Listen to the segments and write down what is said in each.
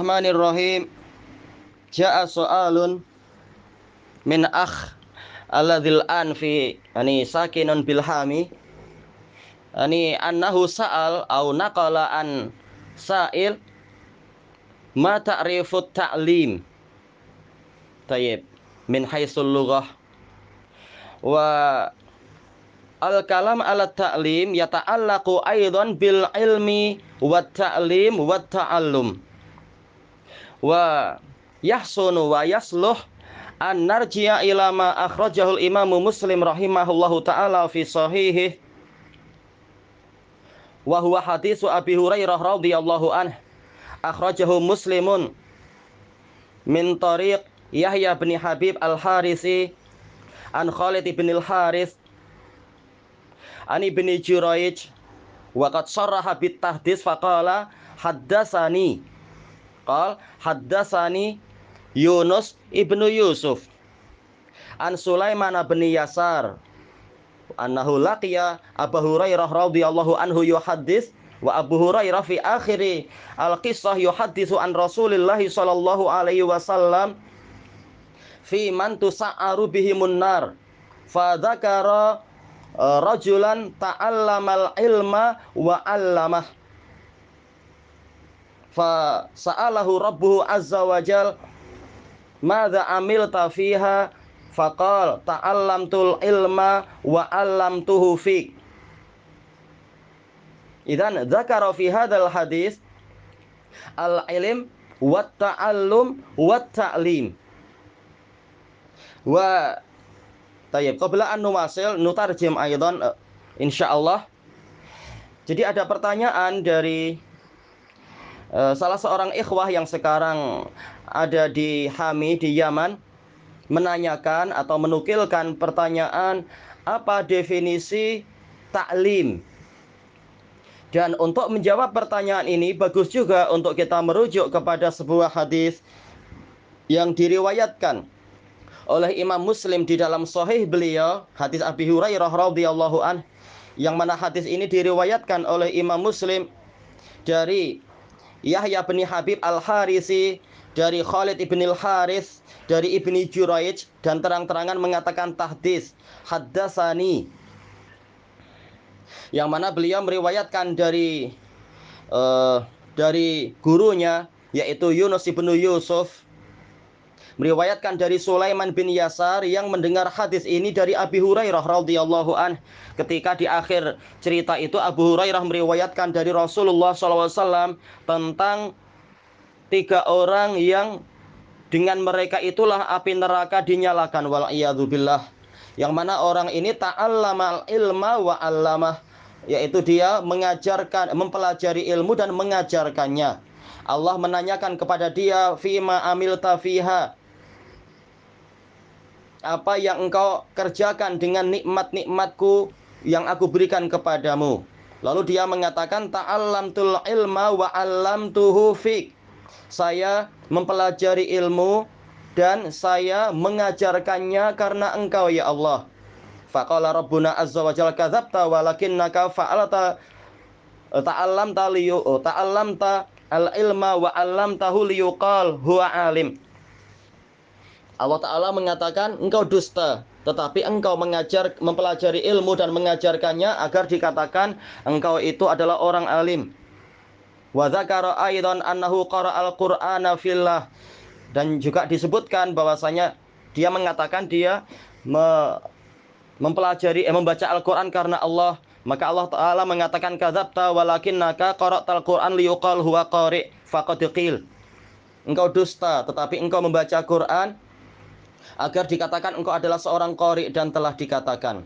Bismillahirrahmanirrahim. Ja'a so'alun min akh alladzil anfi ani sakinun bilhami ani annahu sa'al au naqala an sa'il ma ta'rifu ta'lim? Tayyib. Min haitsul lughah. Wa al kalam ala ta'lim yata'allaqu aidan bil ilmi wat ta'lim wat ta'allum wa yahsunu wa yasluh an narji'a ila ma akhrajahul imamu muslim rahimahullahu ta'ala fi sahihi. Wa huwa hadisu abi hurairah radhiyallahu anhu. Akhrajahu muslimun min tariq Yahya bin Habib al-Harisi an Khalid bin al-Haris an ibn Juraij wa qad sarraha bit tahdis faqala haddasani qal haddatsani Yunus ibnu Yusuf an Sulaiman bin Yasar annahu laqiya Abu Hurairah radhiyallahu anhu yuhaddits wa Abu Hurairah fi akhiri al-qissah yuhadditsu an Rasulillah sallallahu alaihi wasallam fi man tusa'aru bihi munnar fa dzakara eh, rajulan ta'allamal ilma wa 'allamah fa sa'alahu rabbuhu azza wa jal madza amilta fiha? Faqal ta'allamtul ilma wa 'allamtuhu fik. Idan dzakara fi hadzal hadis al ilm wa ta'allum wa ta'lim. Wa tayyib qabla an numasil nutarjim aidan eh, insyaallah jadi ada pertanyaan dari salah seorang ikhwah yang sekarang ada di Hami di Yaman menanyakan atau menukilkan pertanyaan apa definisi taklim. Dan untuk menjawab pertanyaan ini bagus juga untuk kita merujuk kepada sebuah hadis yang diriwayatkan oleh Imam Muslim di dalam sahih beliau, hadis Abi Hurairah radhiyallahu an yang mana hadis ini diriwayatkan oleh Imam Muslim dari Yahya bin Habib Al-Harisi dari Khalid ibn al-Haris dari ibni Juraij dan terang-terangan mengatakan tahdis. Haddasani. Yang mana beliau meriwayatkan dari uh, dari gurunya yaitu Yunus ibnu Yusuf meriwayatkan dari Sulaiman bin Yasar yang mendengar hadis ini dari Abi Hurairah radhiyallahu an ketika di akhir cerita itu Abu Hurairah meriwayatkan dari Rasulullah SAW tentang tiga orang yang dengan mereka itulah api neraka dinyalakan wal billah. Yang mana orang ini ta'allamal ilma wa 'allamah yaitu dia mengajarkan mempelajari ilmu dan mengajarkannya. Allah menanyakan kepada dia fima amilta fiha apa yang engkau kerjakan dengan nikmat-nikmatku yang aku berikan kepadamu. Lalu dia mengatakan ta'allamtul ilma wa 'allamtuhu fik saya mempelajari ilmu dan saya mengajarkannya karena engkau ya Allah. Faqala Rabbuna azza wa jalla kadzabta walakinnaka fa'alta ta'allamta liyu ta'allamta al-ilma wa 'allamtahu liyuqal huwa alim. Allah Ta'ala mengatakan engkau dusta tetapi engkau mengajar mempelajari ilmu dan mengajarkannya agar dikatakan engkau itu adalah orang alim. Wa dzakara aidan annahu dan juga disebutkan bahwasanya dia mengatakan dia me, mempelajari eh, membaca Al-Qur'an karena Allah. Maka Allah taala mengatakan kadzabta walakinnaka qara'tal Qur'an liyuqal huwa qari' faqad qil. Engkau dusta tetapi engkau membaca Quran agar dikatakan engkau adalah seorang qari dan telah dikatakan.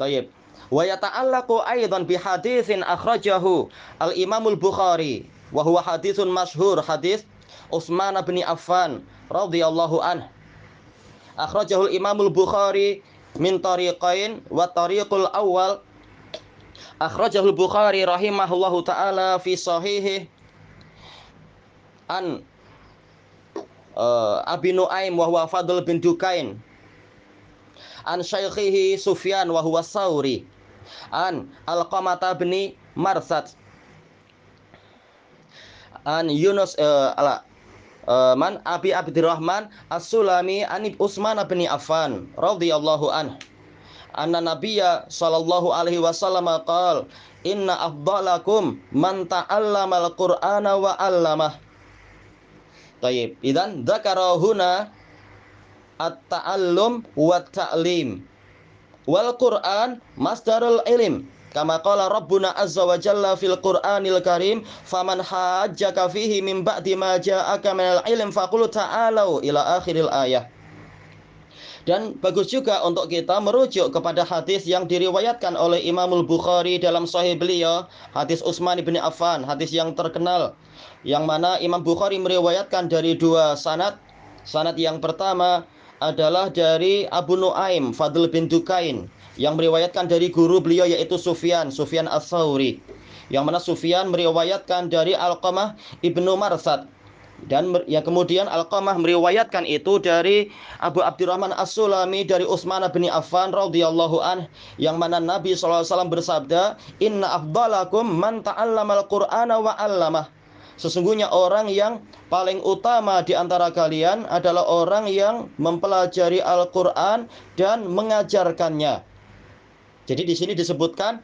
Baik. Wa yata'allaqu aidan bi haditsin akhrajahu al-Imamul Bukhari wa huwa haditsun masyhur hadis Utsman bin Affan radhiyallahu an akhrajahul Imamul Bukhari min tariqain wa tariqul awal akhrajahul Bukhari rahimahullahu taala fi sahihi an uh, Abi Nuaim wa huwa Fadl bin Dukain. An syaikhihi Sufyan wa huwa Sauri. An Alqamata bin Marsad. An Yunus uh, ala uh, man Abi Abdurrahman As-Sulami an Utsman bin Affan radhiyallahu an anna nabiyya sallallahu alaihi wasallam qaal inna afdalakum man ta'allama al-qur'ana wa 'allamah Tayyib. Idan dzakara huna at-ta'allum wa ta'lim. Wal Qur'an masdarul ilm. Kama qala Rabbuna azza wa jalla fil Qur'anil Karim, "Faman hajjaka fihi min ba'di ma ja'aka minal ilm faqul ta'alu ila akhiril ayah." Dan bagus juga untuk kita merujuk kepada hadis yang diriwayatkan oleh Imamul Bukhari dalam sahih beliau, hadis Utsman bin Affan, hadis yang terkenal yang mana Imam Bukhari meriwayatkan dari dua sanad. Sanad yang pertama adalah dari Abu Nuaim Fadl bin Dukain yang meriwayatkan dari guru beliau yaitu Sufyan, Sufyan Ats-Tsauri. Yang mana Sufyan meriwayatkan dari Alqamah Ibnu Marsad dan yang kemudian Alqamah meriwayatkan itu dari Abu Abdurrahman As-Sulami dari Utsman bin Affan radhiyallahu an yang mana Nabi SAW bersabda inna afdalakum man ta'allamal qur'ana wa 'allamah Sesungguhnya orang yang paling utama di antara kalian adalah orang yang mempelajari Al-Quran dan mengajarkannya. Jadi di sini disebutkan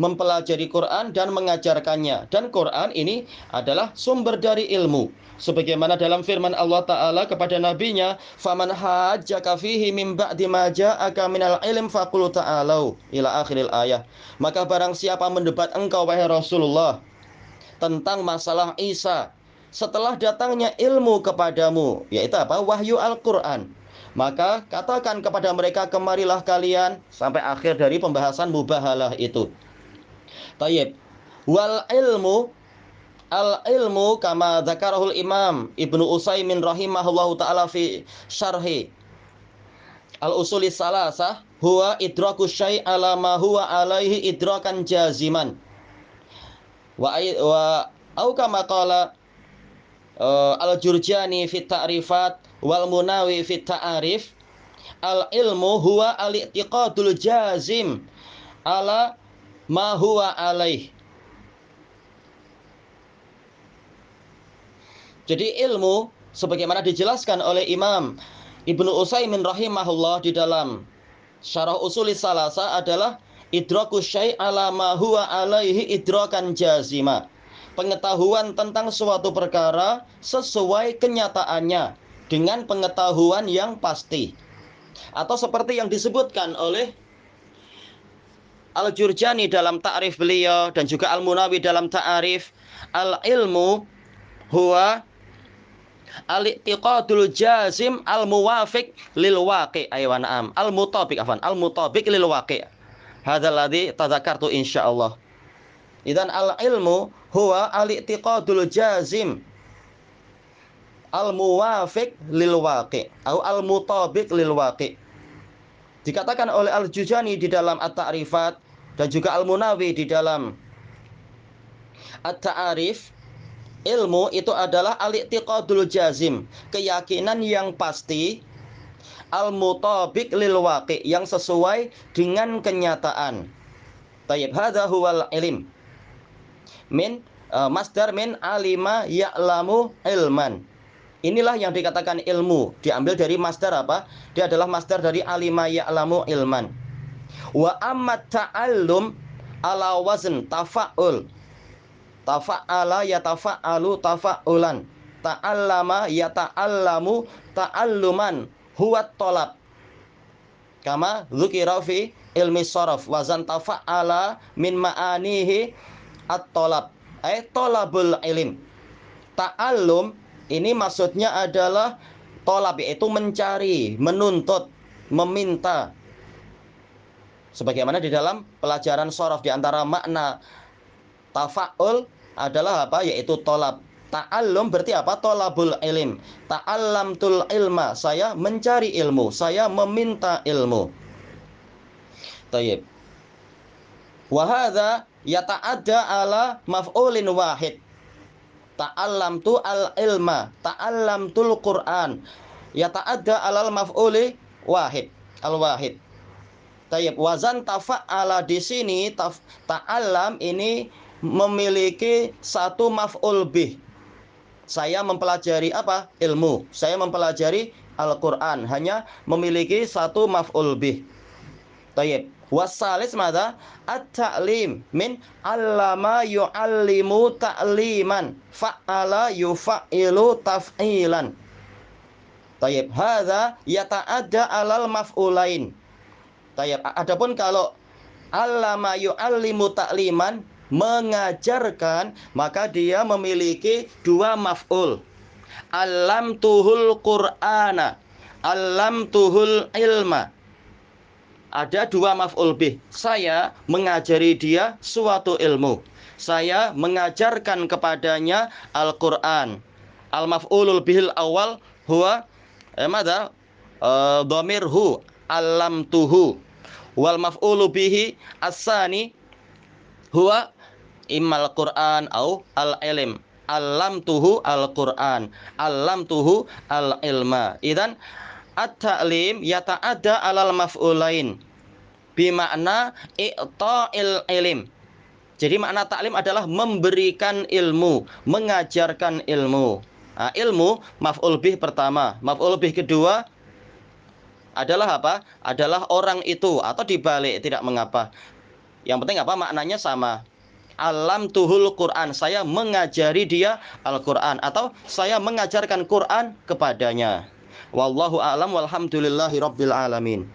mempelajari Quran dan mengajarkannya. Dan Quran ini adalah sumber dari ilmu. Sebagaimana dalam firman Allah Ta'ala kepada nabinya, "Faman hajjaka fihi min ba'di ma minal ilm ta'alau." Ila akhiril ayah. Maka barang siapa mendebat engkau wahai Rasulullah tentang masalah Isa setelah datangnya ilmu kepadamu yaitu apa wahyu Al-Qur'an maka katakan kepada mereka kemarilah kalian sampai akhir dari pembahasan mubahalah itu Tayyib. Wal ilmu al ilmu kama zakarahul imam Ibnu Utsaimin rahimahullahu taala fi syarhi. Al usuli salasah huwa idraku syai' ala ma huwa alaihi idrakan jaziman. Wa wa au kama qala uh, al-Jurjani fi ta'rifat wal Munawi fi ta'arif al ilmu huwa al i'tiqadul jazim ala ma huwa alaih Jadi ilmu sebagaimana dijelaskan oleh Imam Ibnu Utsaimin rahimahullah di dalam Syarah Usulis Salasa adalah Idraku syai' ala ma huwa alaihi idrakan jazima. Pengetahuan tentang suatu perkara sesuai kenyataannya dengan pengetahuan yang pasti. Atau seperti yang disebutkan oleh Al-Jurjani dalam ta'rif beliau dan juga Al-Munawi dalam ta'arif al-ilmu huwa al-i'tiqadul jazim al-muwafiq lil waqi. Aywan am. Al-mutabiq afan al-mutabiq lil waqi. Hadzal ladzi tadzakartu insyaallah. Idan al-ilmu huwa al-i'tiqadul jazim al-muwafiq lil waqi' atau al-mutabiq lil waqi'. Dikatakan oleh Al-Juzani di dalam At-Ta'rifat dan juga Al-Munawi di dalam At-Ta'arif ilmu itu adalah al-i'tiqadul jazim, keyakinan yang pasti al-mutabiq lil waqi yang sesuai dengan kenyataan. Tayyib hadza huwal ilm. Min uh, masdar min alima ya'lamu ilman. Inilah yang dikatakan ilmu, diambil dari masdar apa? Dia adalah masdar dari alima ya'lamu ilman. Wa amma ta'allum ala wazn tafa'ul. Tafa'ala yatafa'alu tafa'ulan. Ta'allama yata'allamu ta'alluman huwa tolab kama dzukira fi ilmi sharaf wazan tafa'ala min ma'anihi at-tolab ay tolabul ilim ta'allum ini maksudnya adalah tolab yaitu mencari menuntut meminta sebagaimana di dalam pelajaran sorof di antara makna tafa'ul adalah apa? Yaitu tolab. Ta'allum berarti apa? Tolabul ilim. Ta'allamtul ilma. Saya mencari ilmu. Saya meminta ilmu. Tayyib. Wahada yata'adda ala maf'ulin wahid. Ta'allam tu al ilma. Ta'allam tul Qur'an. Yata'adda alal maf'uli wahid. Al wahid. Tayyib. Wazan tafa'ala di sini ta'allam ini memiliki satu maf'ul bih saya mempelajari apa? Ilmu. Saya mempelajari Al-Quran. Hanya memiliki satu maf'ul bih. Tayyib. Wasalis mada? At-ta'lim min allama yu'allimu ta'liman. Fa'ala yufa'ilu taf'ilan. Tayyib. Hadha yata'adda alal maf'ulain. Tayyib. Adapun kalau allama yu'allimu ta'liman mengajarkan maka dia memiliki dua maf'ul alam tuhul qur'ana alam tuhul ilma ada dua maf'ul bih. Saya mengajari dia suatu ilmu. Saya mengajarkan kepadanya Al-Qur'an. Al-maf'ulul bihil awal huwa eh, mada? Uh, dhamirhu alam tuhu wal maf'ulu bihi asani huwa imal Quran au al ilm alam tuhu al Quran alam tuhu al ilma idan at-ta'lim yata'adda alal maf'ulain bimakna i'ta'il ilm jadi makna taklim adalah memberikan ilmu, mengajarkan ilmu. Nah, ilmu maf'ul bih pertama, maf'ul bih kedua adalah apa? Adalah orang itu atau dibalik tidak mengapa. Yang penting apa maknanya sama alam tuhul Quran. Saya mengajari dia Al-Quran atau saya mengajarkan Quran kepadanya. Wallahu a'lam walhamdulillahi rabbil alamin.